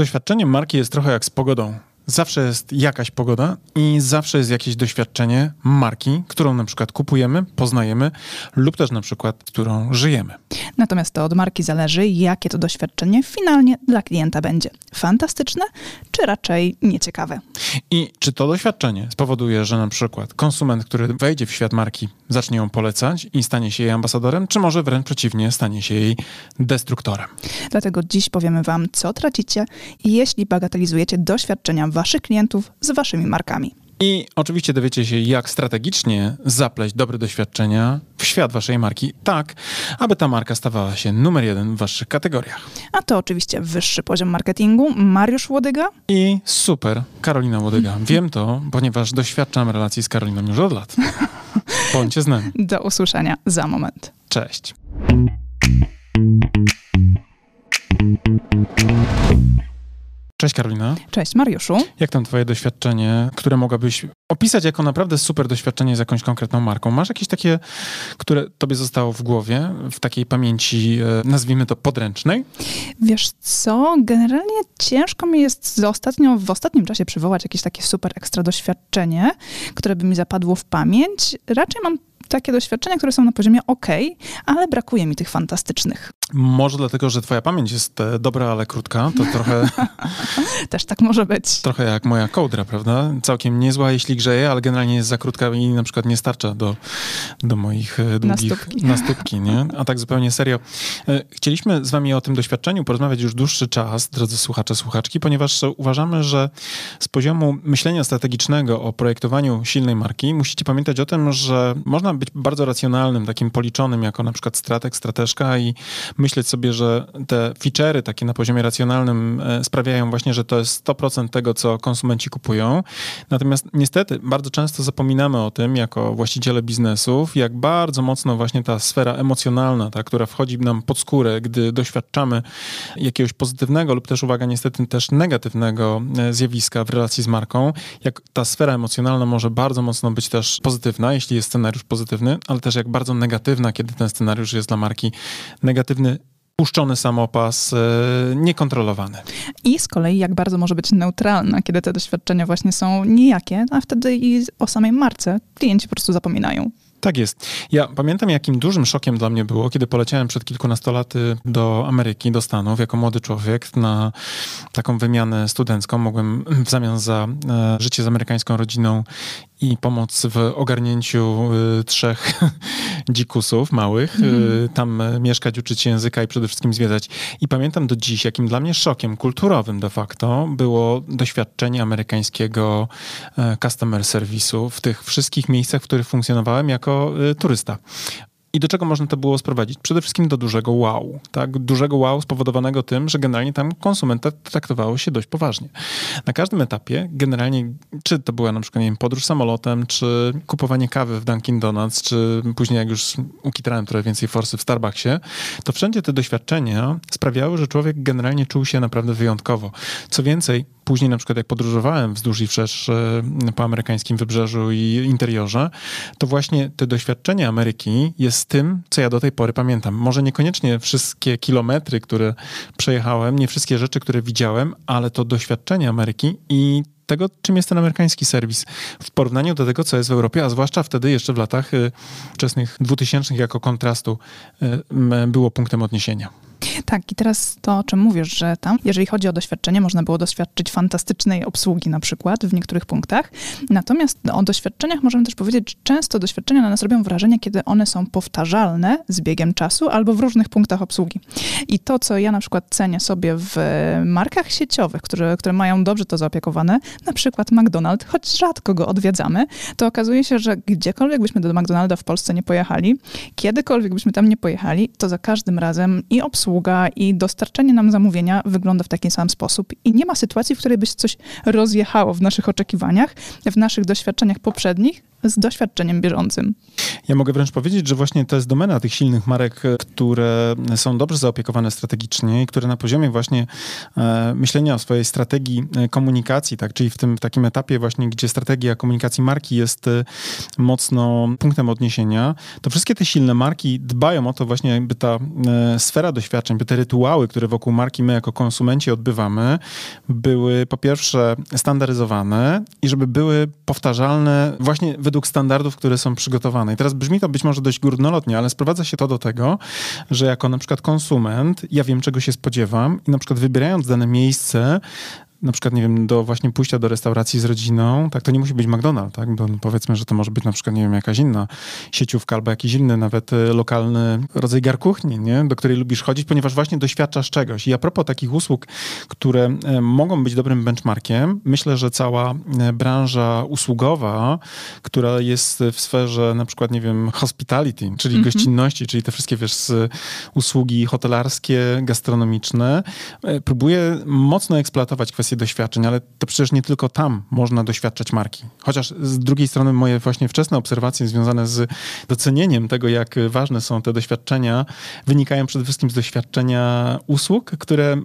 Doświadczenie marki jest trochę jak z pogodą. Zawsze jest jakaś pogoda i zawsze jest jakieś doświadczenie marki, którą na przykład kupujemy, poznajemy lub też na przykład, którą żyjemy. Natomiast to od marki zależy, jakie to doświadczenie finalnie dla klienta będzie. Fantastyczne, czy raczej nieciekawe. I czy to doświadczenie spowoduje, że na przykład konsument, który wejdzie w świat marki, zacznie ją polecać i stanie się jej ambasadorem, czy może wręcz przeciwnie, stanie się jej destruktorem? Dlatego dziś powiemy Wam, co tracicie, jeśli bagatelizujecie doświadczenia Waszych klientów z Waszymi markami. I oczywiście dowiecie się, jak strategicznie zapleść dobre doświadczenia w świat waszej marki, tak, aby ta marka stawała się numer jeden w waszych kategoriach. A to oczywiście wyższy poziom marketingu. Mariusz Łodyga I super, Karolina Łodyga. Wiem to, ponieważ doświadczam relacji z Karoliną już od lat. Bądźcie z nami. Do usłyszenia za moment. Cześć. Cześć Karolina. Cześć Mariuszu. Jak tam twoje doświadczenie, które mogłabyś opisać jako naprawdę super doświadczenie z jakąś konkretną marką? Masz jakieś takie, które tobie zostało w głowie, w takiej pamięci, e, nazwijmy to podręcznej? Wiesz co, generalnie ciężko mi jest ostatnio, w ostatnim czasie przywołać jakieś takie super ekstra doświadczenie, które by mi zapadło w pamięć. Raczej mam takie doświadczenia, które są na poziomie ok, ale brakuje mi tych fantastycznych. Może dlatego, że twoja pamięć jest e, dobra, ale krótka, to trochę... Też tak może być. Trochę jak moja kołdra, prawda? Całkiem niezła, jeśli grzeje, ale generalnie jest za krótka i na przykład nie starcza do, do moich e, długich... Nastópki. Nastópki, nie? A tak zupełnie serio. E, Chcieliśmy z wami o tym doświadczeniu porozmawiać już dłuższy czas, drodzy słuchacze, słuchaczki, ponieważ uważamy, że z poziomu myślenia strategicznego o projektowaniu silnej marki musicie pamiętać o tym, że można być bardzo racjonalnym, takim policzonym jako na przykład strateg, strateszka i myśleć sobie, że te feature'y takie na poziomie racjonalnym e, sprawiają właśnie, że to jest 100% tego, co konsumenci kupują. Natomiast niestety bardzo często zapominamy o tym jako właściciele biznesów, jak bardzo mocno właśnie ta sfera emocjonalna, ta, która wchodzi nam pod skórę, gdy doświadczamy jakiegoś pozytywnego lub też, uwaga, niestety też negatywnego e, zjawiska w relacji z marką, jak ta sfera emocjonalna może bardzo mocno być też pozytywna, jeśli jest scenariusz pozytywny, ale też jak bardzo negatywna, kiedy ten scenariusz jest dla marki negatywny, puszczony samopas, e, niekontrolowany. I z kolei jak bardzo może być neutralna, kiedy te doświadczenia właśnie są nijakie, a wtedy i o samej marce klienci po prostu zapominają. Tak jest. Ja pamiętam, jakim dużym szokiem dla mnie było, kiedy poleciałem przed kilkunastolaty do Ameryki, do Stanów, jako młody człowiek na taką wymianę studencką. Mogłem w zamian za e, życie z amerykańską rodziną i pomoc w ogarnięciu y, trzech dzikusów małych, y, tam y, mieszkać, uczyć się języka i przede wszystkim zwiedzać. I pamiętam do dziś, jakim dla mnie szokiem kulturowym de facto było doświadczenie amerykańskiego e, customer serwisu w tych wszystkich miejscach, w których funkcjonowałem jako y, turysta. I do czego można to było sprowadzić? Przede wszystkim do dużego wow. Tak? Dużego wow spowodowanego tym, że generalnie tam konsumenta traktowało się dość poważnie. Na każdym etapie, generalnie, czy to była na przykład nie wiem, podróż samolotem, czy kupowanie kawy w Dunkin' Donuts, czy później jak już ukitrałem trochę więcej forsy w Starbucksie, to wszędzie te doświadczenia sprawiały, że człowiek generalnie czuł się naprawdę wyjątkowo. Co więcej, później na przykład jak podróżowałem wzdłuż i wszerz e, po amerykańskim wybrzeżu i interiorze, to właśnie te doświadczenie Ameryki jest tym, co ja do tej pory pamiętam. Może niekoniecznie wszystkie kilometry, które przejechałem, nie wszystkie rzeczy, które widziałem, ale to doświadczenie Ameryki i tego, czym jest ten amerykański serwis w porównaniu do tego, co jest w Europie, a zwłaszcza wtedy jeszcze w latach y, wczesnych 2000 jako kontrastu m, było punktem odniesienia. Tak, i teraz to, o czym mówisz, że tam, jeżeli chodzi o doświadczenie, można było doświadczyć fantastycznej obsługi na przykład w niektórych punktach. Natomiast o doświadczeniach możemy też powiedzieć, że często doświadczenia na nas robią wrażenie, kiedy one są powtarzalne z biegiem czasu albo w różnych punktach obsługi. I to, co ja na przykład cenię sobie w markach sieciowych, które, które mają dobrze to zaopiekowane, na przykład McDonald's, choć rzadko go odwiedzamy, to okazuje się, że gdziekolwiek byśmy do McDonalda w Polsce nie pojechali, kiedykolwiek byśmy tam nie pojechali, to za każdym razem i obsługa, i dostarczenie nam zamówienia wygląda w taki sam sposób. I nie ma sytuacji, w której by się coś rozjechało w naszych oczekiwaniach, w naszych doświadczeniach poprzednich z doświadczeniem bieżącym. Ja mogę wręcz powiedzieć, że właśnie to jest domena tych silnych marek, które są dobrze zaopiekowane strategicznie i które na poziomie właśnie e, myślenia o swojej strategii e, komunikacji, tak, czyli w tym w takim etapie właśnie, gdzie strategia komunikacji marki jest e, mocno punktem odniesienia, to wszystkie te silne marki dbają o to właśnie, by ta sfera doświadczeń, by te rytuały, które wokół marki my jako konsumenci odbywamy, były po pierwsze standaryzowane i żeby były powtarzalne właśnie według standardów, które są przygotowane. I teraz brzmi to być może dość górnolotnie, ale sprowadza się to do tego, że jako na przykład konsument ja wiem, czego się spodziewam i na przykład wybierając dane miejsce, na przykład, nie wiem, do właśnie pójścia do restauracji z rodziną, tak, to nie musi być McDonald's, tak, bo powiedzmy, że to może być na przykład, nie wiem, jakaś inna sieciówka albo jakiś inny nawet e, lokalny rodzaj garkuchni, nie, do której lubisz chodzić, ponieważ właśnie doświadczasz czegoś. I a propos takich usług, które e, mogą być dobrym benchmarkiem, myślę, że cała e, branża usługowa, która jest w sferze na przykład, nie wiem, hospitality, czyli mm -hmm. gościnności, czyli te wszystkie, wiesz, usługi hotelarskie, gastronomiczne, próbuje mocno eksploatować kwestie kwestie doświadczeń, ale to przecież nie tylko tam można doświadczać marki. Chociaż z drugiej strony moje właśnie wczesne obserwacje związane z docenieniem tego, jak ważne są te doświadczenia, wynikają przede wszystkim z doświadczenia usług, które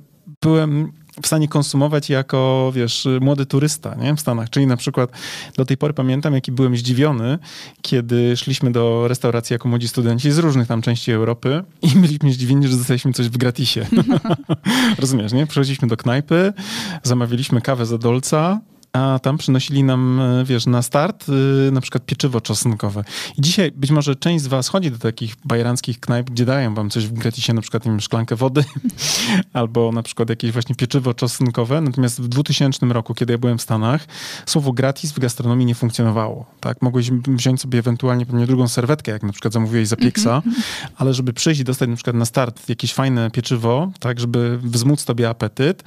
byłem w stanie konsumować jako, wiesz, młody turysta nie? w Stanach. Czyli na przykład do tej pory pamiętam, jaki byłem zdziwiony, kiedy szliśmy do restauracji jako młodzi studenci z różnych tam części Europy i byliśmy zdziwieni, że dostaliśmy coś w gratisie. Rozumiesz, nie? Przychodziliśmy do knajpy, zamawialiśmy kawę za dolca, a tam przynosili nam, e, wiesz, na start y, na przykład pieczywo czosnkowe. I dzisiaj być może część z was chodzi do takich bajeranckich knajp, gdzie dają wam coś w gratisie, na przykład wiem, szklankę wody albo na przykład jakieś właśnie pieczywo czosnkowe. Natomiast w 2000 roku, kiedy ja byłem w Stanach, słowo gratis w gastronomii nie funkcjonowało. Tak? Mogłeś wziąć sobie ewentualnie pewnie drugą serwetkę, jak na przykład zamówiłeś za pieksa, mhm. ale żeby przyjść i dostać na przykład na start jakieś fajne pieczywo, tak, żeby wzmóc tobie apetyt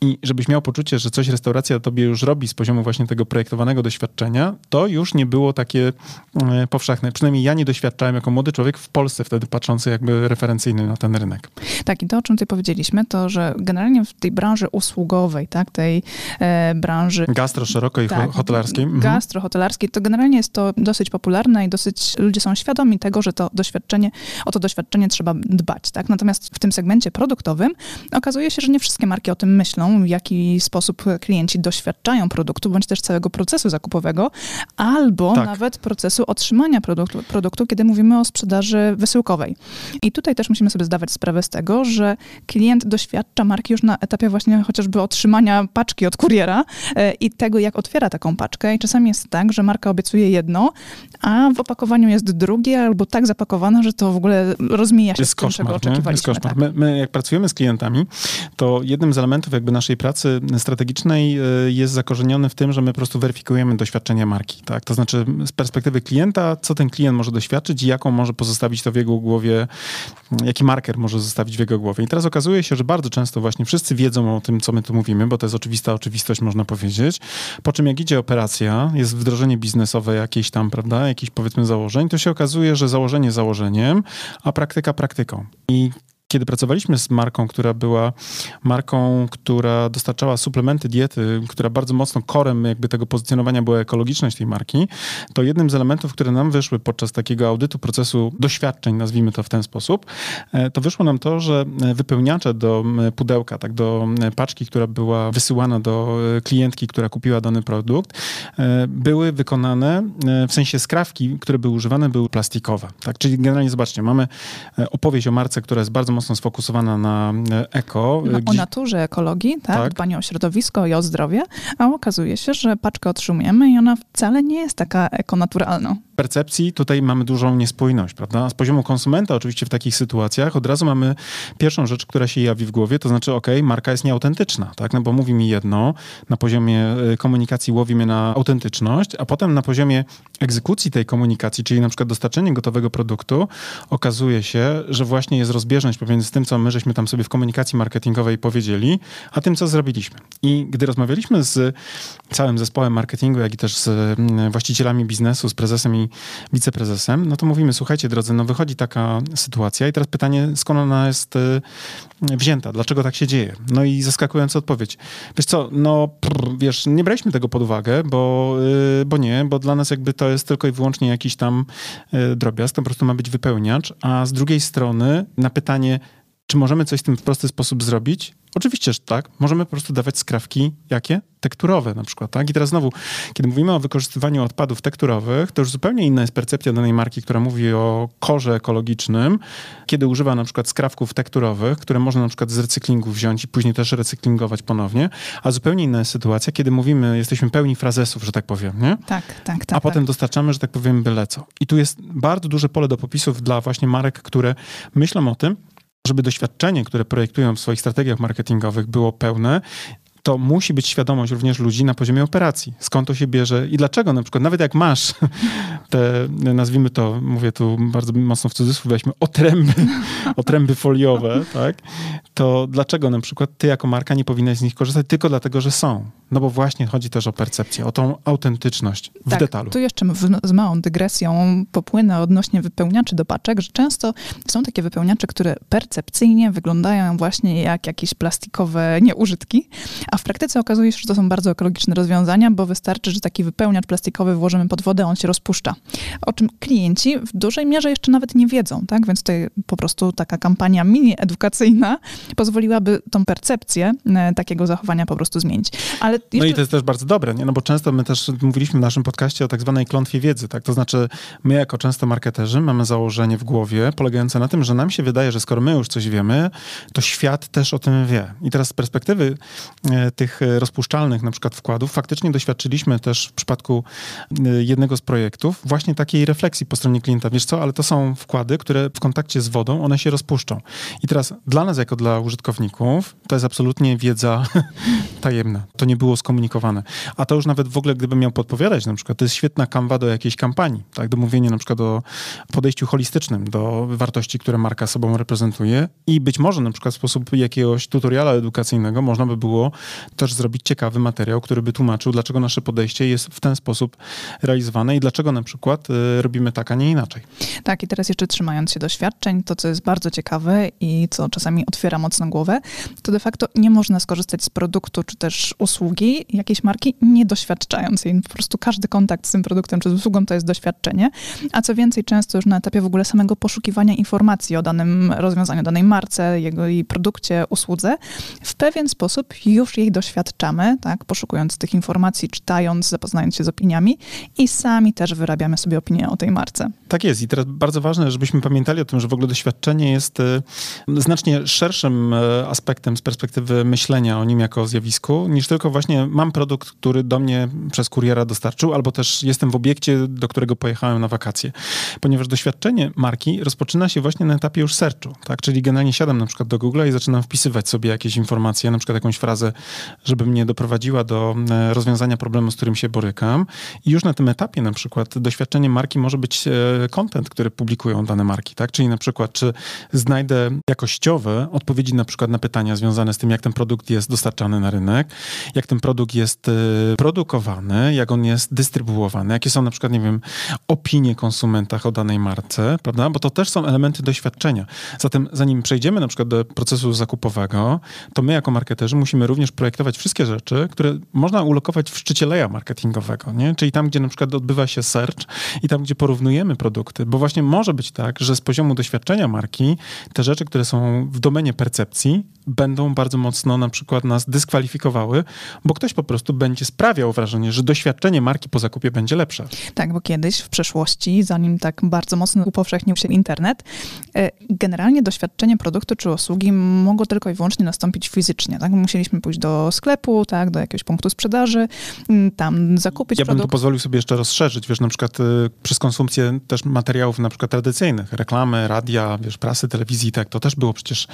i żebyś miał poczucie, że coś restauracja tobie już robi z poziomu właśnie tego projektowanego doświadczenia, to już nie było takie e, powszechne. Przynajmniej ja nie doświadczałem jako młody człowiek w Polsce wtedy patrzący jakby referencyjny na ten rynek. Tak, i to, o czym ty powiedzieliśmy, to, że generalnie w tej branży usługowej, tak, tej e, branży... Gastro szeroko tak, hotelarskiej. Mhm. Gastro hotelarskiej, to generalnie jest to dosyć popularne i dosyć ludzie są świadomi tego, że to doświadczenie, o to doświadczenie trzeba dbać, tak. Natomiast w tym segmencie produktowym okazuje się, że nie wszystkie marki o tym myślą, w jaki sposób klienci doświadczają produktu, bądź też całego procesu zakupowego, albo tak. nawet procesu otrzymania produktu, produktu, kiedy mówimy o sprzedaży wysyłkowej. I tutaj też musimy sobie zdawać sprawę z tego, że klient doświadcza marki już na etapie właśnie chociażby otrzymania paczki od kuriera e, i tego, jak otwiera taką paczkę. I czasami jest tak, że marka obiecuje jedno, a w opakowaniu jest drugie, albo tak zapakowane, że to w ogóle rozmija się jest z tym, koszmar, czego oczekiwaliśmy. Jest koszmar. Tak. My, my, jak pracujemy z klientami, to jednym z elementów jakby naszej pracy strategicznej e, jest w tym, że my po prostu weryfikujemy doświadczenia marki. Tak? To znaczy z perspektywy klienta, co ten klient może doświadczyć i jaką może pozostawić to w jego głowie, jaki marker może zostawić w jego głowie. I teraz okazuje się, że bardzo często właśnie wszyscy wiedzą o tym, co my tu mówimy, bo to jest oczywista oczywistość, można powiedzieć. Po czym jak idzie operacja, jest wdrożenie biznesowe jakieś tam, prawda, jakichś powiedzmy założeń, to się okazuje, że założenie założeniem, a praktyka praktyką. I kiedy pracowaliśmy z marką, która była marką, która dostarczała suplementy diety, która bardzo mocno korem jakby tego pozycjonowania była ekologiczność tej marki, to jednym z elementów, które nam wyszły podczas takiego audytu procesu doświadczeń, nazwijmy to w ten sposób, e, to wyszło nam to, że wypełniacze do pudełka, tak do paczki, która była wysyłana do e, klientki, która kupiła dany produkt, e, były wykonane, w sensie skrawki, które były używane, były plastikowe. Tak? Czyli generalnie zobaczcie, mamy opowieść o marce, która jest bardzo mocno sfokusowana na e, eko. No, gdzie... O naturze, ekologii, tak? tak? Dbanie o środowisko i o zdrowie, a okazuje się, że paczkę otrzymujemy i ona wcale nie jest taka ekonaturalna percepcji tutaj mamy dużą niespójność, prawda? Z poziomu konsumenta oczywiście w takich sytuacjach od razu mamy pierwszą rzecz, która się jawi w głowie, to znaczy, ok, marka jest nieautentyczna, tak? No bo mówi mi jedno, na poziomie y, komunikacji łowi mnie na autentyczność, a potem na poziomie egzekucji tej komunikacji, czyli na przykład dostarczenie gotowego produktu, okazuje się, że właśnie jest rozbieżność pomiędzy tym, co my żeśmy tam sobie w komunikacji marketingowej powiedzieli, a tym, co zrobiliśmy. I gdy rozmawialiśmy z całym zespołem marketingu, jak i też z mm, właścicielami biznesu, z prezesem i wiceprezesem, no to mówimy, słuchajcie drodzy, no wychodzi taka sytuacja i teraz pytanie, skąd ona jest y, wzięta, dlaczego tak się dzieje? No i zaskakująca odpowiedź. Wiesz co, no prr, wiesz, nie braliśmy tego pod uwagę, bo, y, bo nie, bo dla nas jakby to jest tylko i wyłącznie jakiś tam y, drobiazg, to po prostu ma być wypełniacz, a z drugiej strony na pytanie, czy możemy coś z tym w prosty sposób zrobić? Oczywiście, że tak. Możemy po prostu dawać skrawki, jakie? Tekturowe na przykład, tak? I teraz znowu, kiedy mówimy o wykorzystywaniu odpadów tekturowych, to już zupełnie inna jest percepcja danej marki, która mówi o korze ekologicznym, kiedy używa na przykład skrawków tekturowych, które można na przykład z recyklingu wziąć i później też recyklingować ponownie, a zupełnie inna jest sytuacja, kiedy mówimy, jesteśmy pełni frazesów, że tak powiem, nie? Tak, tak, tak. A tak. potem dostarczamy, że tak powiem, byle co. I tu jest bardzo duże pole do popisów dla właśnie marek, które myślą o tym, żeby doświadczenie, które projektują w swoich strategiach marketingowych było pełne, to musi być świadomość również ludzi na poziomie operacji. Skąd to się bierze i dlaczego na przykład, nawet jak masz te, nazwijmy to, mówię tu bardzo mocno w cudzysłów, weźmy otręby, otręby foliowe, tak, to dlaczego na przykład ty jako marka nie powinnaś z nich korzystać tylko dlatego, że są? No bo właśnie chodzi też o percepcję, o tą autentyczność w tak, detalu. Tu jeszcze z małą dygresją popłynę odnośnie wypełniaczy do paczek, że często są takie wypełniacze, które percepcyjnie wyglądają właśnie jak jakieś plastikowe nieużytki, a w praktyce okazuje się, że to są bardzo ekologiczne rozwiązania, bo wystarczy, że taki wypełniacz plastikowy włożymy pod wodę, on się rozpuszcza. O czym klienci w dużej mierze jeszcze nawet nie wiedzą, tak? Więc tutaj po prostu taka kampania mini edukacyjna pozwoliłaby tą percepcję e, takiego zachowania po prostu zmienić. Ale jeszcze... No i to jest też bardzo dobre, nie? No bo często my też mówiliśmy w naszym podcaście o tak zwanej klątwie wiedzy, tak? To znaczy my jako często marketerzy mamy założenie w głowie polegające na tym, że nam się wydaje, że skoro my już coś wiemy, to świat też o tym wie. I teraz z perspektywy e, tych rozpuszczalnych na przykład wkładów faktycznie doświadczyliśmy też w przypadku e, jednego z projektów właśnie takiej refleksji po stronie klienta. Wiesz co, ale to są wkłady, które w kontakcie z wodą, one się rozpuszczą. I teraz dla nas jako dla użytkowników to jest absolutnie wiedza tajemna. To nie było skomunikowane. A to już nawet w ogóle, gdybym miał podpowiadać, na przykład, to jest świetna kanwa do jakiejś kampanii, tak, do mówienia na przykład o podejściu holistycznym do wartości, które marka sobą reprezentuje i być może na przykład w sposób jakiegoś tutoriala edukacyjnego można by było też zrobić ciekawy materiał, który by tłumaczył, dlaczego nasze podejście jest w ten sposób realizowane i dlaczego na przykład y, robimy tak, a nie inaczej. Tak, i teraz jeszcze trzymając się doświadczeń, to co jest bardzo ciekawe i co czasami otwiera mocno głowę, to de facto nie można skorzystać z produktu czy też usługi jakiejś marki, nie doświadczając jej. Po prostu każdy kontakt z tym produktem czy z usługą to jest doświadczenie. A co więcej, często już na etapie w ogóle samego poszukiwania informacji o danym rozwiązaniu, danej marce, jego i produkcie, usłudze, w pewien sposób już jej doświadczamy, tak, poszukując tych informacji, czytając, zapoznając się z opiniami i sami też wyrabiamy sobie opinię o tej marce. Tak jest i teraz bardzo ważne, żebyśmy pamiętali o tym, że w ogóle doświadczenie jest e, znacznie szerszym e, aspektem z perspektywy myślenia o nim jako o zjawisku, niż tylko właśnie mam produkt, który do mnie przez kuriera dostarczył, albo też jestem w obiekcie, do którego pojechałem na wakacje. Ponieważ doświadczenie marki rozpoczyna się właśnie na etapie już searchu, tak? Czyli generalnie siadam na przykład do Google i zaczynam wpisywać sobie jakieś informacje, na przykład jakąś frazę, żeby mnie doprowadziła do e, rozwiązania problemu, z którym się borykam. I już na tym etapie na przykład doświadczenie marki może być content, który publikują dane marki, tak? Czyli na przykład, czy znajdę jakościowe odpowiedzi na przykład na pytania związane z tym, jak ten produkt jest dostarczany na rynek, jak ten produkt jest y, produkowany, jak on jest dystrybuowany, jakie są na przykład, nie wiem, opinie konsumentach o danej marce, prawda? Bo to też są elementy doświadczenia. Zatem zanim przejdziemy na przykład do procesu zakupowego, to my jako marketerzy musimy również projektować wszystkie rzeczy, które można ulokować w szczycie leja marketingowego, nie? Czyli tam, gdzie na przykład odbywa się search i tam, gdzie porównujemy produkty, bo właśnie może być tak, że z poziomu doświadczenia marki te rzeczy, które są w domenie percepcji, będą bardzo mocno na przykład nas dyskwalifikowały, bo ktoś po prostu będzie sprawiał wrażenie, że doświadczenie marki po zakupie będzie lepsze. Tak, bo kiedyś w przeszłości, zanim tak bardzo mocno upowszechnił się internet, e, generalnie doświadczenie produktu czy usługi mogło tylko i wyłącznie nastąpić fizycznie. Tak? Musieliśmy pójść do do sklepu, tak, do jakiegoś punktu sprzedaży, mm, tam zakupić Ja produkt. bym tu pozwolił sobie jeszcze rozszerzyć, wiesz, na przykład y, przez konsumpcję też materiałów na przykład tradycyjnych, reklamy, radia, wiesz, prasy, telewizji, tak, to też było przecież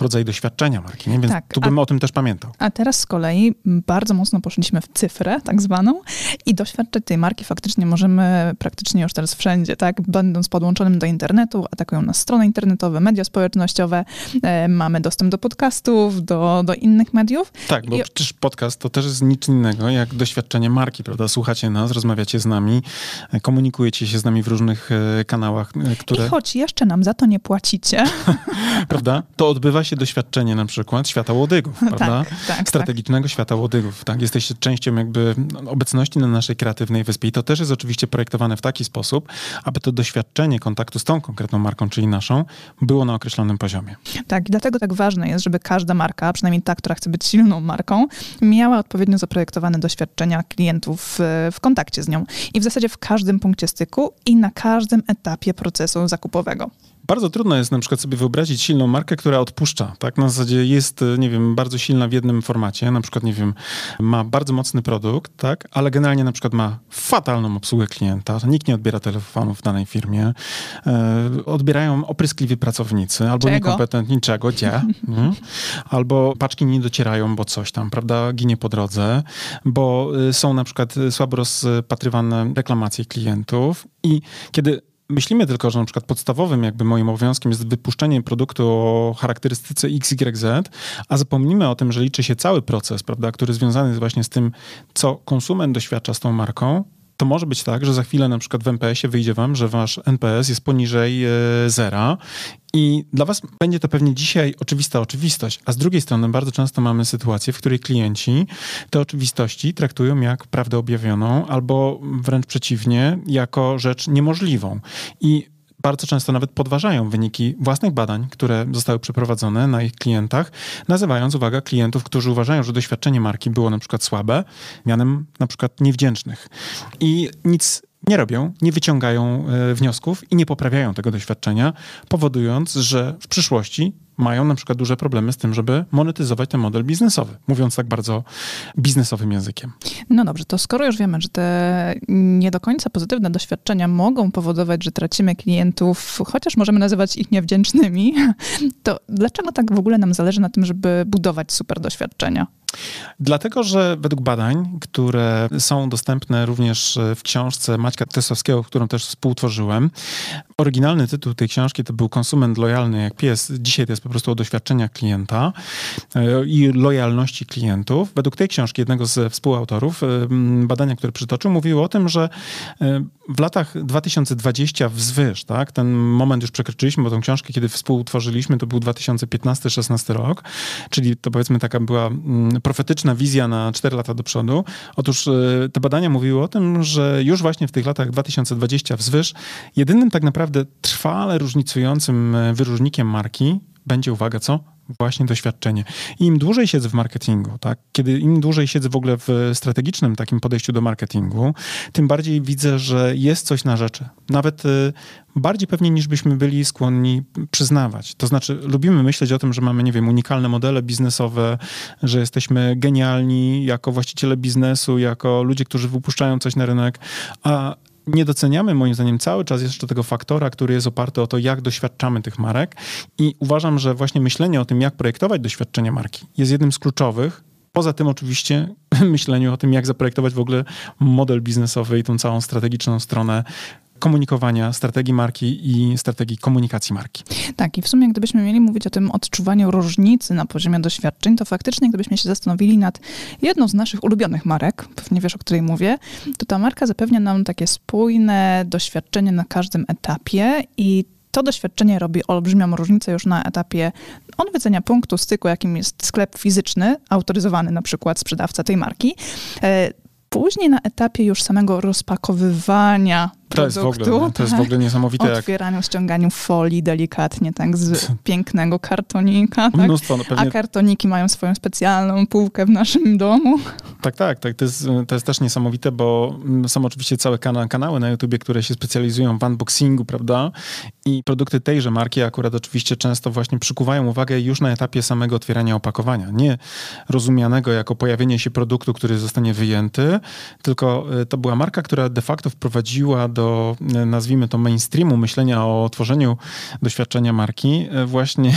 rodzaj doświadczenia marki, nie? Więc Tak, tu a- bym o tym też pamiętał. A teraz z kolei bardzo mocno poszliśmy w cyfrę, tak zwaną, i doświadczać tej marki faktycznie możemy praktycznie już teraz wszędzie, tak? Będąc podłączonym do internetu, atakują nas strony internetowe, media społecznościowe, e, mamy dostęp do podcastów, do, do innych mediów. Tak, bo I- przecież podcast to też jest nic innego jak doświadczenie marki, prawda? Słuchacie nas, rozmawiacie z nami, e, komunikujecie się z nami w różnych e, kanałach, e, które, I choć jeszcze nam za to nie płacicie, prawda? To odbywa się doświadczenie na przykład świata łodygów, prawda? tak, tak, strategicznego świata łodygów. Tak? Jesteście częścią jakby obecności na naszej kreatywnej wyspie i to też jest oczywiście projektowane w taki sposób, aby to doświadczenie kontaktu z tą konkretną marką, czyli naszą, było na określonym poziomie. Tak, i dlatego tak ważne jest, żeby każda marka, przynajmniej ta, która chce być silną marką, miała odpowiednio zaprojektowane doświadczenia klientów e, w kontakcie z nią. I w zasadzie w każdym punkcie styku i na każdym etapie procesu zakupowego. Bardzo trudno jest na przykład sobie wyobrazić silną markę, która odpuszcza, tak? Na zasadzie jest, e, nie wiem, bardzo silna w jednym formacie, na przykład, nie wiem, ma bardzo mocny produkt, tak? Ale generalnie na przykład ma fatalną obsługę klienta, nikt nie odbiera telefonów w danej firmie, e, odbierają opryskliwi pracownicy, albo Czego? niekompetentni, czego, gdzie, nie? albo paczki nie docierają, bo coś tam, prawda, ginie po drodze, bo y, są na przykład słabo rozpatrywane reklamacje klientów i kiedy myślimy tylko, że na przykład podstawowym jakby moim obowiązkiem jest wypuszczenie produktu o charakterystyce XYZ, a zapomnimy o tym, że liczy się cały proces, prawda, który związany jest właśnie z tym, co konsument doświadcza z tą marką, to może być tak, że za chwilę na przykład w NPS-ie wyjdzie wam, że wasz NPS jest poniżej e, zera i dla was będzie to pewnie dzisiaj oczywista oczywistość, a z drugiej strony bardzo często mamy sytuację, w której klienci te oczywistości traktują jak prawdę objawioną albo wręcz przeciwnie, jako rzecz niemożliwą. I bardzo często nawet podważają wyniki własnych badań, które zostały przeprowadzone na ich klientach, nazywając, uwaga, klientów, którzy uważają, że doświadczenie marki było na przykład słabe, mianem na przykład niewdzięcznych. I nic nie robią, nie wyciągają e, wniosków i nie poprawiają tego doświadczenia, powodując, że w przyszłości mają na przykład duże problemy z tym, żeby monetyzować ten model biznesowy, mówiąc tak bardzo biznesowym językiem. No dobrze, to skoro już wiemy, że te nie do końca pozytywne doświadczenia mogą powodować, że tracimy klientów, chociaż możemy nazywać ich niewdzięcznymi, to dlaczego tak w ogóle nam zależy na tym, żeby budować super doświadczenia? Dlatego, że według badań, które są dostępne również w książce Maćka Tesowskiego, którą też współtworzyłem, oryginalny tytuł tej książki to był Konsument lojalny jak pies. Dzisiaj to jest po prostu o doświadczeniach klienta e, i lojalności klientów. Według tej książki, jednego z współautorów, e, badania, które przytoczył, mówiło o tym, że e, w latach 2020 wzwyż, tak, ten moment już przekroczyliśmy, bo tą książkę, kiedy współtworzyliśmy, to był 2015-16 rok, czyli to powiedzmy taka była profetyczna wizja na 4 lata do przodu. Otóż e, te badania mówiły o tym, że już właśnie w tych latach 2020 wzwyż jedynym tak naprawdę trwale różnicującym e, wyróżnikiem marki będzie, uwaga, co? Właśnie doświadczenie. I im dłużej siedzę w marketingu, tak, kiedy im dłużej siedzę w ogóle w strategicznym takim podejściu do marketingu, tym bardziej widzę, że jest coś na rzeczy. Nawet y, bardziej pewnie niż byśmy byli skłonni przyznawać. To znaczy, lubimy myśleć o tym, że mamy, nie wiem, unikalne modele biznesowe, że jesteśmy genialni jako właściciele biznesu, jako ludzie, którzy wypuszczają coś na rynek, a nie doceniamy moim zdaniem cały czas jeszcze tego faktora, który jest oparty o to, jak doświadczamy tych marek i uważam, że właśnie myślenie o tym, jak projektować doświadczenie marki jest jednym z kluczowych. Poza tym oczywiście myśleniu o tym, jak zaprojektować w ogóle model biznesowy i tą całą strategiczną stronę komunikowania, strategii marki i strategii komunikacji marki. Tak, i w sumie gdybyśmy mieli mówić o tym odczuwaniu różnicy na poziomie doświadczeń, to faktycznie gdybyśmy się zastanowili nad jedną z naszych ulubionych marek, pewnie wiesz, o której mówię, to ta marka zapewnia nam takie spójne doświadczenie na każdym etapie i to doświadczenie robi olbrzymią różnicę już na etapie odwiedzenia punktu styku, jakim jest sklep fizyczny, autoryzowany na przykład sprzedawca tej marki. E, Później na etapie już samego rozpakowywania to jest w ogóle, to jest w ogóle niesamowite. Otwieraniu, jak... ściąganiu folii delikatnie, tak, z pięknego kartonika. Tak? Mnóstwo, no pewnie... A kartoniki mają swoją specjalną półkę w naszym domu. Tak, tak, tak. To jest, to jest też niesamowite, bo są oczywiście całe kana kanały na YouTubie, które się specjalizują w unboxingu, prawda? I produkty tejże marki akurat oczywiście często właśnie przykuwają uwagę już na etapie samego otwierania opakowania. Nie rozumianego jako pojawienie się produktu, który zostanie wyjęty, tylko e, to była marka, która de facto wprowadziła do, e, nazwijmy to mainstreamu, myślenia o tworzeniu doświadczenia marki, e, właśnie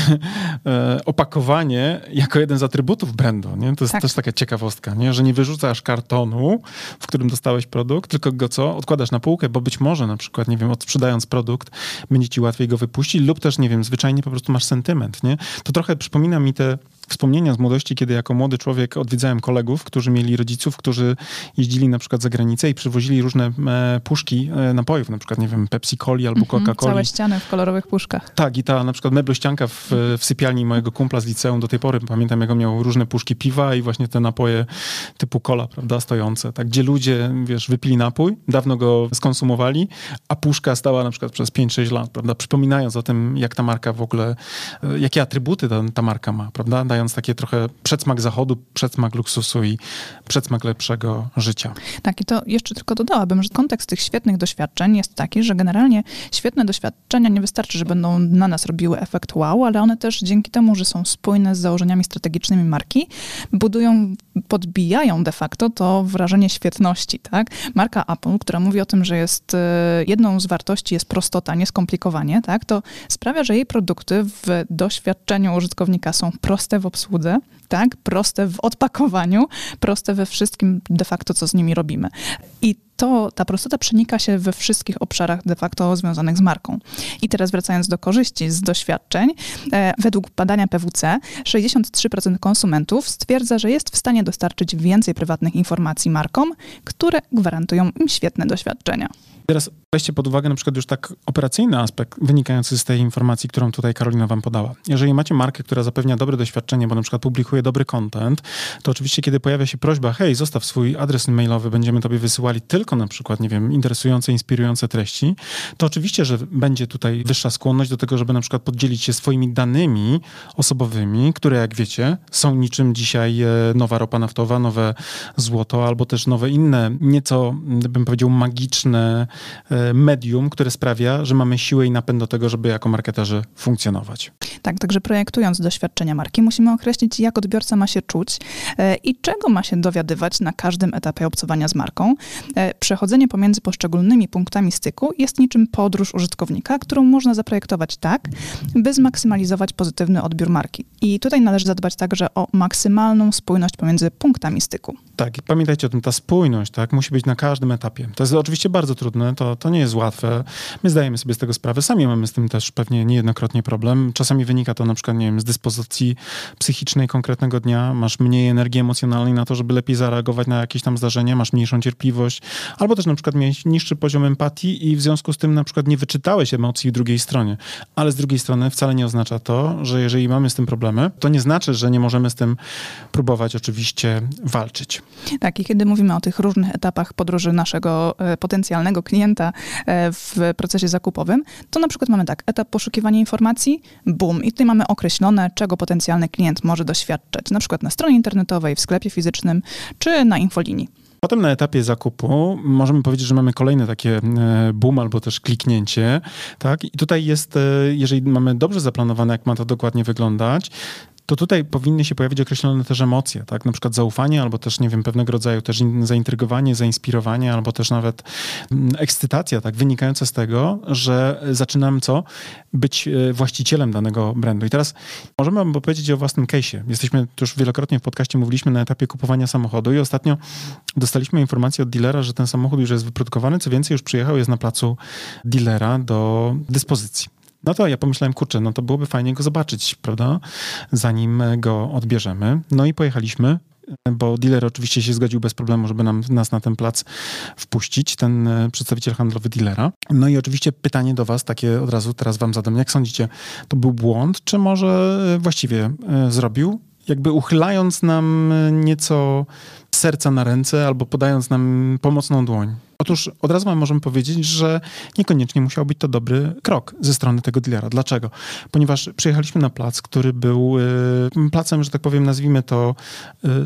opakowanie jako jeden z atrybutów brandu. Nie? To jest tak. też taka ciekawostka, nie? że nie wyrzucasz kartonu, w którym dostałeś produkt, tylko go co? Odkładasz na półkę, bo być może na przykład, nie wiem, odsprzedając produkt, będzie ci łatwiej go wypuścić lub też, nie wiem, zwyczajnie po prostu masz sentyment, nie? To trochę przypomina mi te wspomnienia z młodości, kiedy jako młody człowiek odwiedzałem kolegów, którzy mieli rodziców, którzy jeździli na przykład za granicę i przywozili różne e, puszki e, napojów, na przykład, nie wiem, Pepsi Coli albo mhm, Coca-Coli. Całe ściany w kolorowych puszkach. Tak, i ta na przykład meblościanka w, w sypialni mojego kumpla z liceum do tej pory, pamiętam, jak on miał różne puszki piwa i właśnie te napoje typu cola, prawda, stojące, tak, gdzie ludzie, wiesz, wypili napój, dawno go skonsumowali, a puszka stała na przykład przez 5-6 lat, prawda, przypominając o tym, jak ta marka w ogóle, e, jakie atrybuty ta, ta marka ma, prawda, dając takie trochę przedsmak zachodu, przedsmak luksusu i przedsmak lepszego życia. Tak, i to jeszcze tylko dodałabym, że kontekst tych świetnych doświadczeń jest taki, że generalnie świetne doświadczenia nie wystarczy, że będą na nas robiły efekt wow, ale one też dzięki temu, że są spójne z założeniami strategicznymi marki, budują, podbijają de facto to wrażenie świetności, tak? Marka Apple, która mówi o tym, że jest e, jedną z wartości jest prostota, nieskomplikowanie, tak? To sprawia, że jej produkty w doświadczeniu użytkownika są proste w obsłudze, tak? Proste w odpakowaniu, proste we wszystkim de facto, co z nimi robimy. I to, ta prostota przenika się we wszystkich obszarach de facto związanych z marką. I teraz wracając do korzyści z doświadczeń, e, według badania PWC 63% konsumentów stwierdza, że jest w stanie dostarczyć więcej prywatnych informacji markom, które gwarantują im świetne doświadczenia. Teraz weźcie pod uwagę na przykład już tak operacyjny aspekt wynikający z tej informacji, którą tutaj Karolina wam podała. Jeżeli macie markę, która zapewnia dobre doświadczenie, bo na przykład publikuje dobry content, to oczywiście kiedy pojawia się prośba, hej, zostaw swój adres mailowy, będziemy tobie wysyłali tylko na przykład, nie wiem, interesujące, inspirujące treści, to oczywiście, że będzie tutaj wyższa skłonność do tego, żeby na przykład podzielić się swoimi danymi osobowymi, które jak wiecie, są niczym dzisiaj e, nowa ropa naftowa, nowe złoto, albo też nowe inne, nieco, bym powiedział, magiczne medium, które sprawia, że mamy siłę i napęd do tego, żeby jako marketerzy funkcjonować. Tak, także projektując doświadczenia marki, musimy określić, jak odbiorca ma się czuć e, i czego ma się dowiadywać na każdym etapie obcowania z marką. E, przechodzenie pomiędzy poszczególnymi punktami styku jest niczym podróż użytkownika, którą można zaprojektować tak, by zmaksymalizować pozytywny odbiór marki. I tutaj należy zadbać także o maksymalną spójność pomiędzy punktami styku. Tak, i pamiętajcie o tym, ta spójność tak, musi być na każdym etapie. To jest oczywiście bardzo trudne, to, to nie jest łatwe. My zdajemy sobie z tego sprawę, sami mamy z tym też pewnie niejednokrotnie problem. Czasami wynika to na przykład, nie wiem, z dyspozycji psychicznej konkretnego dnia, masz mniej energii emocjonalnej na to, żeby lepiej zareagować na jakieś tam zdarzenie, masz mniejszą cierpliwość, albo też na przykład mieć niższy poziom empatii i w związku z tym na przykład nie wyczytałeś emocji w drugiej stronie. Ale z drugiej strony wcale nie oznacza to, że jeżeli mamy z tym problemy, to nie znaczy, że nie możemy z tym próbować oczywiście walczyć. Tak, i kiedy mówimy o tych różnych etapach podróży naszego e, potencjalnego klienta e, w procesie zakupowym, to na przykład mamy tak, etap poszukiwania informacji, boom, i tutaj mamy określone, czego potencjalny klient może doświadczać, na przykład na stronie internetowej, w sklepie fizycznym, czy na infolinii. Potem na etapie zakupu możemy powiedzieć, że mamy kolejne takie e, boom albo też kliknięcie, tak? I tutaj jest, jeżeli mamy dobrze zaplanowane, jak ma to dokładnie wyglądać, to tutaj powinny się pojawić określone też emocje, tak? Na przykład zaufanie, albo też, nie wiem, pewnego rodzaju też zaintrygowanie, zainspirowanie, albo też nawet mm, ekscytacja, tak? Wynikająca z tego, że zaczynam co? Być e, właścicielem danego brandu. I teraz możemy powiedzieć o własnym case'ie. Jesteśmy, już wielokrotnie w podcaście mówiliśmy na etapie kupowania samochodu i ostatnio dostaliśmy informację od dealera, że ten samochód już jest wyprodukowany, co więcej już przyjechał, jest na placu dealera do dyspozycji. No to ja pomyślałem, kurczę, no to byłoby fajnie go zobaczyć, prawda? Zanim go odbierzemy. No i pojechaliśmy bo dealer oczywiście się zgodził bez problemu, żeby nam, nas na ten plac wpuścić, ten e, przedstawiciel handlowy dealera. No i oczywiście pytanie do was, takie od razu teraz wam zadam. Jak sądzicie, to był błąd, czy może właściwie e, zrobił? Jakby uchylając nam nieco serca na ręce albo podając nam pomocną dłoń. Otóż od razu możemy powiedzieć, że niekoniecznie musiał być to dobry krok ze strony tego dealera. Dlaczego? Ponieważ przyjechaliśmy na plac, który był y, placem, że tak powiem, nazwijmy to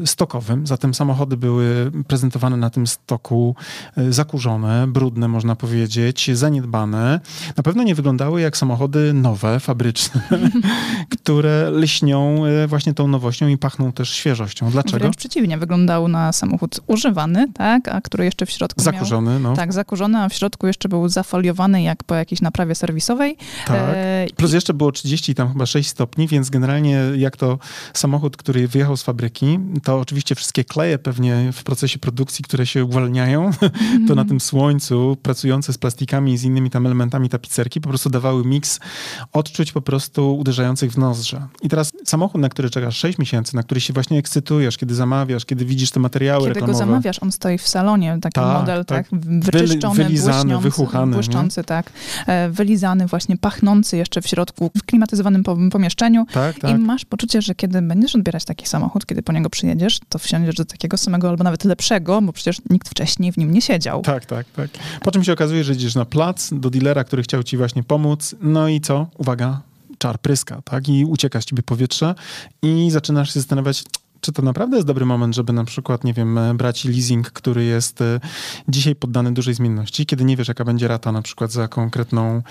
y, stokowym. Zatem samochody były prezentowane na tym stoku y, zakurzone, brudne, można powiedzieć, zaniedbane. Na pewno nie wyglądały jak samochody nowe, fabryczne, które lśnią właśnie tą nowością i pachną też świeżością. Dlaczego? Wręcz przeciwnie, wyglądał na samochód używany, tak, a który jeszcze w środku Zakurzony, miał, no. Tak, zakurzony, a w środku jeszcze był zafoliowany jak po jakiejś naprawie serwisowej. Tak. E, Plus jeszcze było 30 tam chyba 6 stopni, więc generalnie jak to samochód, który wyjechał z fabryki, to oczywiście wszystkie kleje pewnie w procesie produkcji, które się uwalniają, to na tym słońcu pracujące z plastikami i z innymi tam elementami tapicerki po prostu dawały miks odczuć po prostu uderzających w nozdrze. I teraz samochód, na który czekasz 6 miesięcy, na który się właśnie ekscytujesz, kiedy zamawiasz, kiedy widzisz te materiały kiedy reklamowe. Kiedy go zamawiasz, on stoi w salonie, taki tak, model, tak, tak wyczyszczony, wylizany, wychuchany. Błyszczący, tak. E, wylizany, właśnie pachnący jeszcze w środku, w klimatyzowanym pomieszczeniu. Tak, tak. I masz poczucie, że kiedy będziesz odbierać taki samochód, kiedy po niego przyjedziesz, to wsiądziesz do takiego samego albo nawet lepszego, bo przecież nikt wcześniej w nim nie siedział. Tak, tak, tak. Po czym się okazuje, że idziesz na plac do dealera, który chciał ci właśnie pomóc. No i co? Uwaga, czar pryska, tak? I ucieka z ciebie powietrze i zaczynasz się zastanawiać, czy to naprawdę jest dobry moment, żeby na przykład, nie wiem, brać leasing, który jest e, dzisiaj poddany dużej zmienności, kiedy nie wiesz, jaka będzie rata na przykład za konkretną...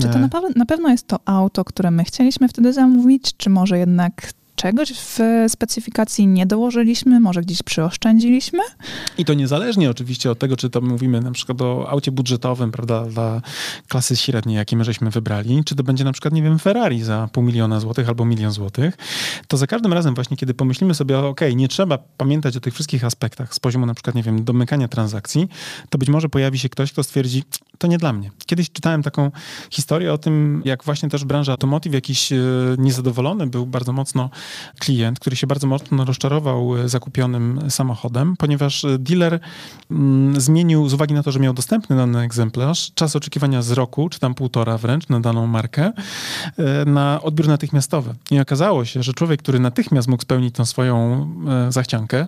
Czy to e, na, na pewno jest to auto, które my chcieliśmy wtedy zamówić, czy może jednak czegoś w specyfikacji nie dołożyliśmy, może gdzieś przyoszczędziliśmy. I to niezależnie oczywiście od tego, czy to mówimy na przykład o aucie budżetowym, prawda, dla klasy średniej, jakie my żeśmy wybrali, czy to będzie na przykład, nie wiem, Ferrari za pół miliona złotych albo milion złotych, to za każdym razem właśnie, kiedy pomyślimy sobie, ok, nie trzeba pamiętać o tych wszystkich aspektach z poziomu na przykład, nie wiem, domykania transakcji, to być może pojawi się ktoś, kto stwierdzi, to nie dla mnie. Kiedyś czytałem taką historię o tym, jak właśnie też branża automotive jakiś e, niezadowolony był bardzo mocno klient, który się bardzo mocno rozczarował e, zakupionym samochodem, ponieważ e, dealer mm, zmienił, z uwagi na to, że miał dostępny dany egzemplarz, czas oczekiwania z roku, czy tam półtora wręcz, na daną markę, na odbiór natychmiastowy. I okazało się, że człowiek, który natychmiast mógł spełnić tą swoją zachciankę,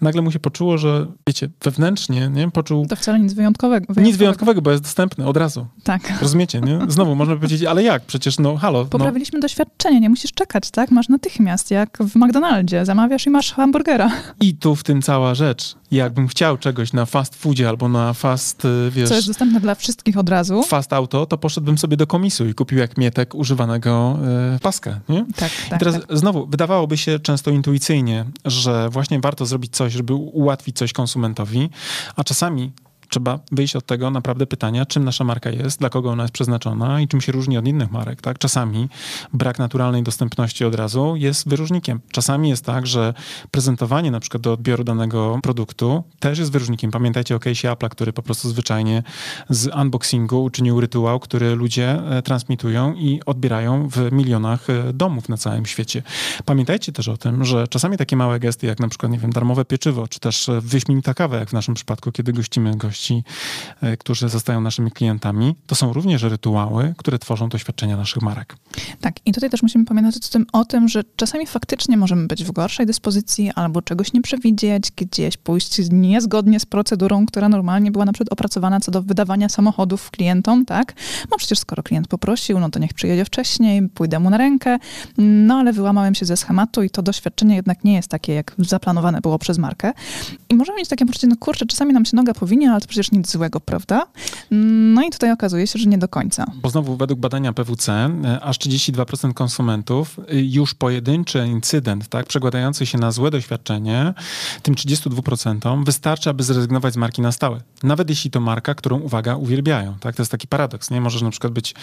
nagle mu się poczuło, że wiecie, wewnętrznie, nie, poczuł... To wcale nic wyjątkowego. wyjątkowego. Nic wyjątkowego, bo jest dostępny od razu. Tak. Rozumiecie, nie? Znowu można powiedzieć, ale jak? Przecież no halo. No. Poprawiliśmy no. doświadczenie, nie musisz czekać, tak? Masz natychmiast, jak w McDonaldzie. Zamawiasz i masz hamburgera. I tu w tym cała rzecz. Jakbym chciał czegoś na fast foodzie albo na fast, y, wiesz... Co jest dostępne dla wszystkich od razu. Fast auto, to poszedłbym sobie do komisu i kupił jak mietek używanego y, paska, nie? Tak, tak. I teraz tak. znowu, wydawałoby się często intuicyjnie, że właśnie warto zrobić coś, żeby ułatwić coś konsumentowi, a czasami trzeba wyjść od tego naprawdę pytania, czym nasza marka jest, dla kogo ona jest przeznaczona i czym się różni od innych marek. Tak? Czasami brak naturalnej dostępności od razu jest wyróżnikiem. Czasami jest tak, że prezentowanie na przykład do odbioru danego produktu też jest wyróżnikiem. Pamiętajcie o case'ie Apple'a, który po prostu zwyczajnie z unboxingu uczynił rytuał, który ludzie e, transmitują i odbierają w milionach e, domów na całym świecie. Pamiętajcie też o tym, że czasami takie małe gesty, jak na przykład, nie wiem, darmowe pieczywo, czy też e, wyśmienita kawa, jak w naszym przypadku, kiedy gościmy gości gości, e, którzy zostają naszymi klientami, to są również rytuały, które tworzą doświadczenia naszych marek. Tak, i tutaj też musimy pamiętać o tym, o tym, że czasami faktycznie możemy być w gorszej dyspozycji albo czegoś nie przewidzieć, gdzieś pójść niezgodnie z procedurą, która normalnie była na przykład opracowana co do wydawania samochodów klientom, tak? No przecież skoro klient poprosił, no to niech przyjedzie wcześniej, pójdę mu na rękę, no ale wyłamałem się ze schematu i to doświadczenie jednak nie jest takie, jak zaplanowane było przez markę. I możemy mieć takie poczucie, no kurczę, czasami nam się noga powinie, ale to przecież nic złego, prawda? No i tutaj okazuje się, że nie do końca. Bo znowu według badania PWC e, aż 32% konsumentów y, już pojedynczy incydent, tak, przekładający się na złe doświadczenie, tym 32% wystarczy, aby zrezygnować z marki na stałe. Nawet jeśli to marka, którą, uwaga, uwielbiają, tak? To jest taki paradoks, nie? Możesz na przykład być,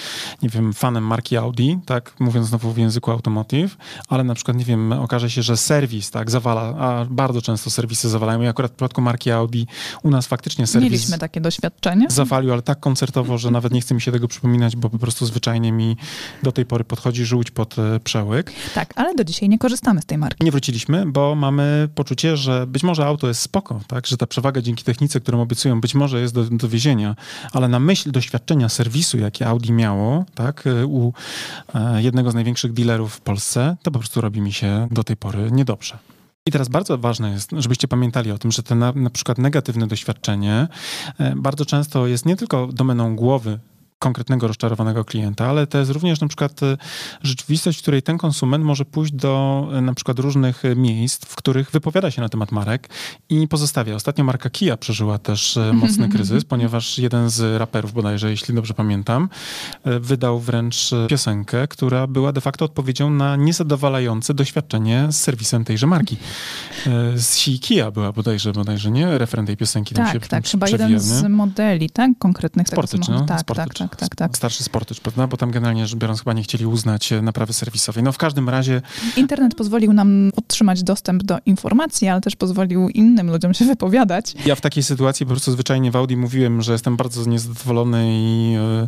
nie wiem, fanem marki Audi, tak? Mówiąc znowu w języku automotive, ale na przykład, nie wiem, okaże się, że serwis, tak, zawala, a bardzo często serwisy zawalają i akurat w przypadku marki Audi u nas faktycznie serwis Mieliśmy takie doświadczenie. Zawalił, ale tak koncertowo, że nawet nie chce mi się tego przypominać, bo po prostu zwyczajnie mi do tej pory podchodzi żółć pod e, przełyk. Tak, ale do dzisiaj nie korzystamy z tej marki. Nie wróciliśmy, bo mamy poczucie, że być może auto jest spoko, tak, że ta przewaga dzięki technice, którą obiecują, być może jest do, do wiezienia, ale na myśl doświadczenia serwisu, jakie Audi miało, tak, e, u e, jednego z największych dealerów w Polsce, to po prostu robi mi się do tej pory niedobrze. I teraz bardzo ważne jest, żebyście pamiętali o tym, że to na, na przykład negatywne doświadczenie e, bardzo często jest nie tylko domeną głowy konkretnego rozczarowanego klienta, ale to jest również na przykład e, rzeczywistość, w której ten konsument może pójść do e, na przykład różnych e, miejsc, w których wypowiada się na temat marek i pozostawia. Ostatnio marka Kia przeżyła też mocny kryzys, ponieważ jeden z raperów bodajże, jeśli dobrze pamiętam, wydał wręcz piosenkę, która była de facto odpowiedzią na niezadowalające doświadczenie z serwisem tejże marki. Z Kia była bodajże, bodajże nie? Referent tej piosenki. Tak, się tak, chyba jeden z modeli, tak? Konkretnych no? Tak, Sportycz. tak, tak tak, tak, tak. Starszy sportycz, prawda? Bo tam generalnie rzecz biorąc chyba nie chcieli uznać e, naprawy serwisowej. No w każdym razie... Internet pozwolił nam otrzymać dostęp do informacji, ale też pozwolił innym ludziom się wypowiadać. Ja w takiej sytuacji po prostu zwyczajnie w Audi mówiłem, że jestem bardzo niezadowolony i, e,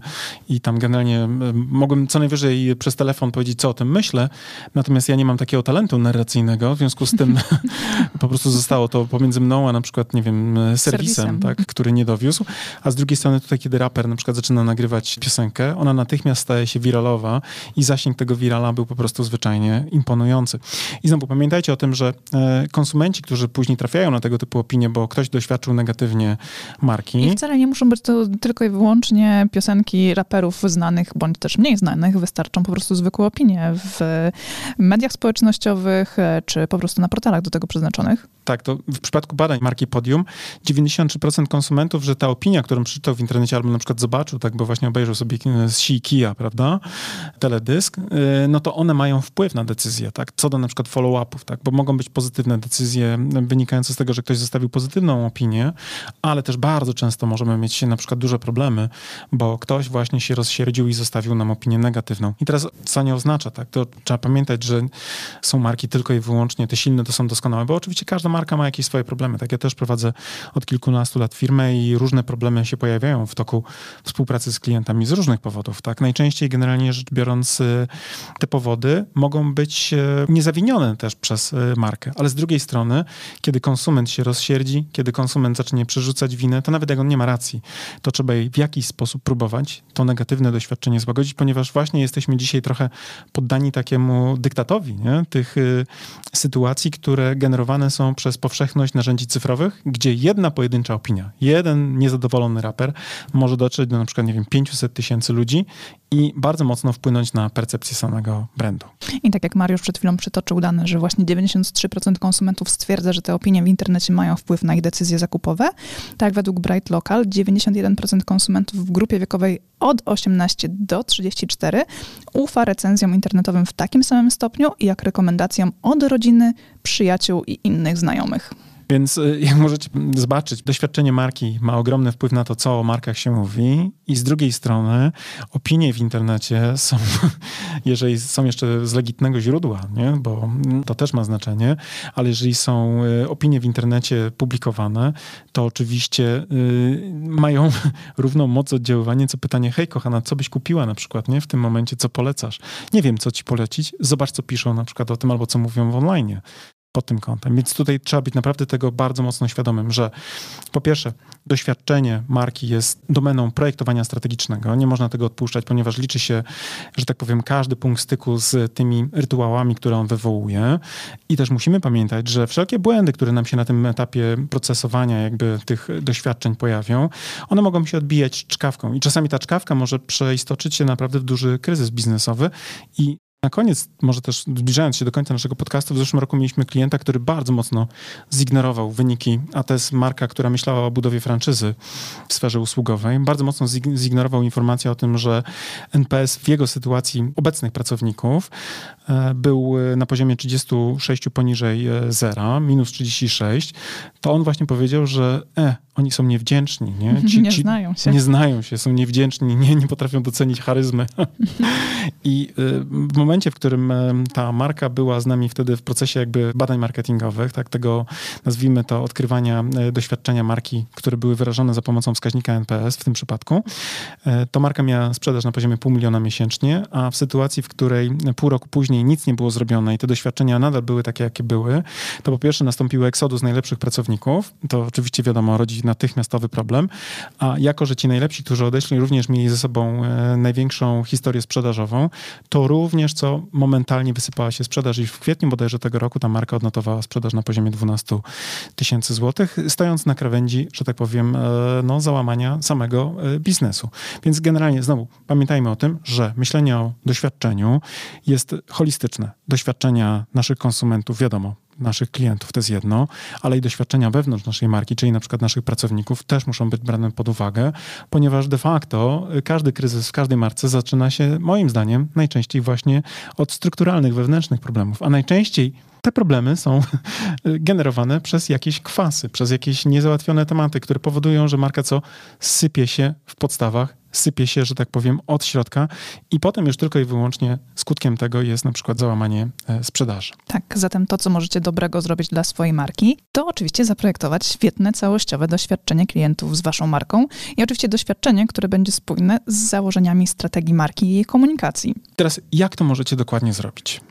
i tam generalnie e, mogłem co najwyżej przez telefon powiedzieć, co o tym myślę, natomiast ja nie mam takiego talentu narracyjnego, w związku z tym po prostu zostało to pomiędzy mną, a na przykład, nie wiem, serwisem, serwisem. Tak, który nie dowiózł, a z drugiej strony tutaj, kiedy raper na przykład zaczyna nagrywać nagrywać piosenkę, ona natychmiast staje się wiralowa i zasięg tego wirala był po prostu zwyczajnie imponujący. I znowu pamiętajcie o tym, że e, konsumenci, którzy później trafiają na tego typu opinie, bo ktoś doświadczył negatywnie marki. I wcale nie muszą być to tylko i wyłącznie piosenki raperów znanych bądź też mniej znanych. Wystarczą po prostu zwykłe opinie w mediach społecznościowych e, czy po prostu na portalach do tego przeznaczonych. Tak, to w przypadku badań marki Podium 93% konsumentów, że ta opinia, którą przeczytał w internecie albo na przykład zobaczył, tak, bo właśnie obejrzał sobie z Kia, prawda, teledysk, y, no to one mają wpływ na decyzję, tak, co do na przykład follow-upów, tak, bo mogą być pozytywne decyzje wynikające z tego, że ktoś zostawił pozytywną opinię, ale też bardzo często możemy mieć na przykład duże problemy, bo ktoś właśnie się rozsierdził i zostawił nam opinię negatywną. I teraz co nie oznacza, tak, to trzeba pamiętać, że są marki tylko i wyłącznie te silne, to są doskonałe, bo oczywiście każda marka ma jakieś swoje problemy. Tak, ja też prowadzę od kilkunastu lat firmę i różne problemy się pojawiają w toku współpracy z klientami z różnych powodów. Tak, najczęściej generalnie rzecz biorąc y, te powody mogą być y, niezawinione też przez y, markę, ale z drugiej strony, kiedy konsument się rozsierdzi, kiedy konsument zacznie przerzucać winę, to nawet jak on nie ma racji, to trzeba jej w jakiś sposób próbować to negatywne doświadczenie złagodzić, ponieważ właśnie jesteśmy dzisiaj trochę poddani takiemu dyktatowi nie? tych sytuacji, które generowane są przez powszechność narzędzi cyfrowych, gdzie jedna pojedyncza opinia, jeden niezadowolony raper może dotrzeć do na przykład, nie wiem, 500 tysięcy ludzi i bardzo mocno wpłynąć na percepcję samego brandu. I tak jak Mariusz przed chwilą przytoczył dane, że właśnie 93% konsumentów stwierdza, że te opinie w internecie mają wpływ na ich decyzje zakupowe, tak według Bright Local 91% konsumentów w grupie wiekowej od 18 do 34 ufa recenzjom internetowym w takim samym stopniu, jak rekomendacjom od rodziny, przyjaciół i innych znajomych. Więc y, jak możecie zobaczyć, doświadczenie marki ma ogromny wpływ na to, co o markach się mówi i z drugiej strony opinie w internecie są, jeżeli są jeszcze z legitnego źródła, nie? bo to też ma znaczenie, ale jeżeli są y, opinie w internecie publikowane, to oczywiście y, mają równą moc oddziaływania, co pytanie, hej kochana, co byś kupiła na przykład, nie? W tym momencie, co polecasz? Nie wiem, co ci polecić, zobacz, co piszą na przykład o tym, albo co mówią w online pod tym kątem. Więc tutaj trzeba być naprawdę tego bardzo mocno świadomym, że po pierwsze, doświadczenie marki jest domeną projektowania strategicznego. Nie można tego odpuszczać, ponieważ liczy się, że tak powiem, każdy punkt styku z tymi rytuałami, które on wywołuje. I też musimy pamiętać, że wszelkie błędy, które nam się na tym etapie procesowania jakby tych doświadczeń pojawią, one mogą się odbijać czkawką. I czasami ta czkawka może przeistoczyć się naprawdę w duży kryzys biznesowy i na koniec, może też zbliżając się do końca naszego podcastu, w zeszłym roku mieliśmy klienta, który bardzo mocno zignorował wyniki, a to jest marka, która myślała o budowie franczyzy w sferze usługowej. Bardzo mocno zignorował informację o tym, że NPS w jego sytuacji obecnych pracowników e, był e, na poziomie 36 poniżej e, zera, minus 36. To on właśnie powiedział, że e, oni są niewdzięczni. Nie, ci, nie znają się. Nie znają się, są niewdzięczni, nie, nie potrafią docenić charyzmy. I w momencie, momencie, w którym ta marka była z nami wtedy w procesie jakby badań marketingowych, tak, tego nazwijmy to odkrywania e, doświadczenia marki, które były wyrażone za pomocą wskaźnika NPS w tym przypadku, e, to marka miała sprzedaż na poziomie pół miliona miesięcznie, a w sytuacji, w której pół roku później nic nie było zrobione i te doświadczenia nadal były takie, jakie były, to po pierwsze nastąpił eksodus najlepszych pracowników, to oczywiście wiadomo, rodzi natychmiastowy problem, a jako, że ci najlepsi, którzy odeszli, również mieli ze sobą e, największą historię sprzedażową, to również co co momentalnie wysypała się sprzedaż i w kwietniu bodajże tego roku ta marka odnotowała sprzedaż na poziomie 12 tysięcy złotych, stojąc na krawędzi, że tak powiem, e, no, załamania samego e, biznesu. Więc generalnie znowu pamiętajmy o tym, że myślenie o doświadczeniu jest holistyczne. Doświadczenia naszych konsumentów, wiadomo, naszych klientów, to jest jedno, ale i doświadczenia wewnątrz naszej marki, czyli na przykład naszych pracowników, też muszą być brane pod uwagę, ponieważ de facto każdy kryzys w każdej marce zaczyna się, moim zdaniem, najczęściej właśnie od strukturalnych, wewnętrznych problemów, a najczęściej te problemy są generowane przez jakieś kwasy, przez jakieś niezałatwione tematy, które powodują, że marka co sypie się w podstawach sypie się, że tak powiem, od środka i potem już tylko i wyłącznie skutkiem tego jest na przykład załamanie e, sprzedaży. Tak, zatem to, co możecie dobrego zrobić dla swojej marki, to oczywiście zaprojektować świetne, całościowe doświadczenie klientów z waszą marką i oczywiście doświadczenie, które będzie spójne z założeniami strategii marki i jej komunikacji. Teraz, jak to możecie dokładnie zrobić?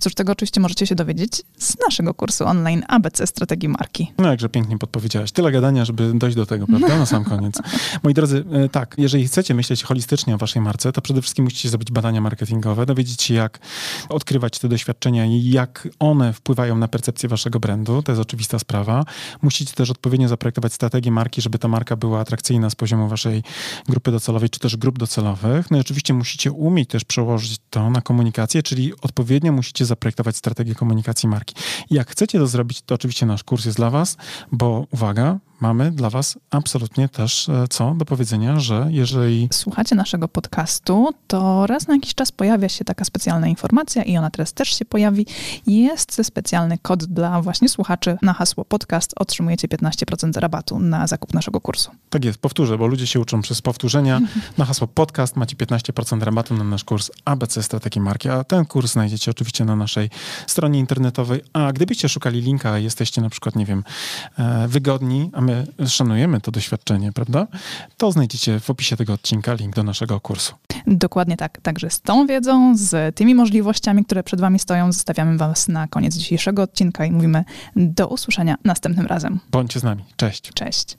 Cóż, tego oczywiście możecie się dowiedzieć z naszego kursu online ABC Strategii Marki. No jakże pięknie podpowiedziałaś. Tyle gadania, żeby dojść do tego, prawda? Na sam koniec. Moi drodzy, e, tak, jeżeli chcecie myśleć holistycznie o waszej marce, to przede wszystkim musicie zrobić badania marketingowe, dowiedzieć się, jak odkrywać te doświadczenia i jak one wpływają na percepcję waszego brandu. To jest oczywista sprawa. Musicie też odpowiednio zaprojektować strategię marki, żeby ta marka była atrakcyjna z poziomu waszej grupy docelowej, czy też grup docelowych. No i oczywiście musicie umieć też przełożyć to na komunikację, czyli odpowiednio musicie musicie zaprojektować strategię komunikacji marki. Jak chcecie to zrobić, to oczywiście nasz kurs jest dla Was, bo uwaga, mamy dla Was absolutnie też e, co do powiedzenia, że jeżeli. Słuchacie naszego podcastu, to raz na jakiś czas pojawia się taka specjalna informacja i ona teraz też się pojawi. Jest specjalny kod dla właśnie słuchaczy na hasło podcast. Otrzymujecie 15% rabatu na zakup naszego kursu. Tak jest, powtórzę, bo ludzie się uczą przez powtórzenia. Na hasło podcast macie 15% rabatu na nasz kurs ABC Strategii Marki, a ten kurs znajdziecie oczywiście na naszej stronie internetowej. A gdybyście szukali linka, jesteście na przykład, nie wiem, e, wygodni, a my my szanujemy to doświadczenie, prawda? To znajdziecie w opisie tego odcinka link do naszego kursu. Dokładnie tak. Także z tą wiedzą, z tymi możliwościami, które przed Wami stoją, zostawiamy Was na koniec dzisiejszego odcinka i mówimy do usłyszenia następnym razem. Bądźcie z nami. Cześć. Cześć.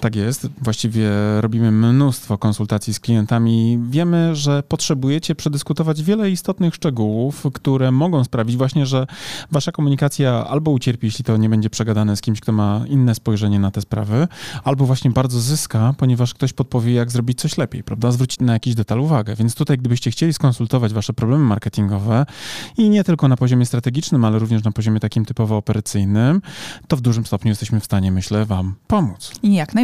tak jest. Właściwie robimy mnóstwo konsultacji z klientami. Wiemy, że potrzebujecie przedyskutować wiele istotnych szczegółów, które mogą sprawić właśnie, że wasza komunikacja albo ucierpi, jeśli to nie będzie przegadane z kimś, kto ma inne spojrzenie na te sprawy, albo właśnie bardzo zyska, ponieważ ktoś podpowie, jak zrobić coś lepiej, prawda? Zwrócić na jakiś detal uwagę. Więc tutaj, gdybyście chcieli skonsultować wasze problemy marketingowe i nie tylko na poziomie strategicznym, ale również na poziomie takim typowo operacyjnym, to w dużym stopniu jesteśmy w stanie, myślę, wam pomóc. Jak najbardziej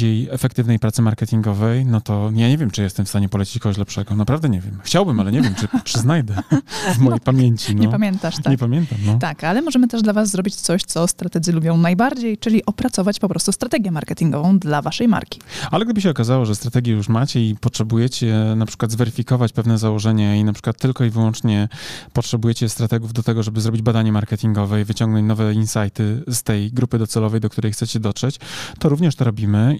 bardziej efektywnej pracy marketingowej, no to ja nie wiem, czy jestem w stanie polecić kogoś lepszego. Naprawdę nie wiem. Chciałbym, ale nie wiem, czy, czy znajdę w mojej no, pamięci. No. Nie pamiętasz, tak? Nie pamiętam, no. Tak, ale możemy też dla was zrobić coś, co strategzy lubią najbardziej, czyli opracować po prostu strategię marketingową dla waszej marki. Ale gdyby się okazało, że strategię już macie i potrzebujecie na przykład zweryfikować pewne założenia i na przykład tylko i wyłącznie potrzebujecie strategów do tego, żeby zrobić badanie marketingowe i wyciągnąć nowe insighty z tej grupy docelowej, do której chcecie dotrzeć, to również to robimy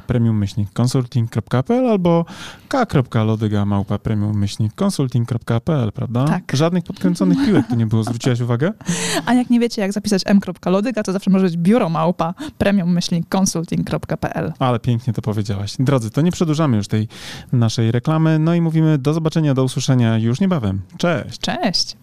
premium-consulting.pl albo k.lodyga małpa premium-consulting.pl, prawda? Tak. Żadnych podkręconych piłek tu nie było, zwróciłaś uwagę? A jak nie wiecie, jak zapisać m.lodyga, to zawsze może być biuro małpa premium-consulting.pl. Ale pięknie to powiedziałaś. Drodzy, to nie przedłużamy już tej naszej reklamy, no i mówimy do zobaczenia, do usłyszenia już niebawem. Cześć! Cześć!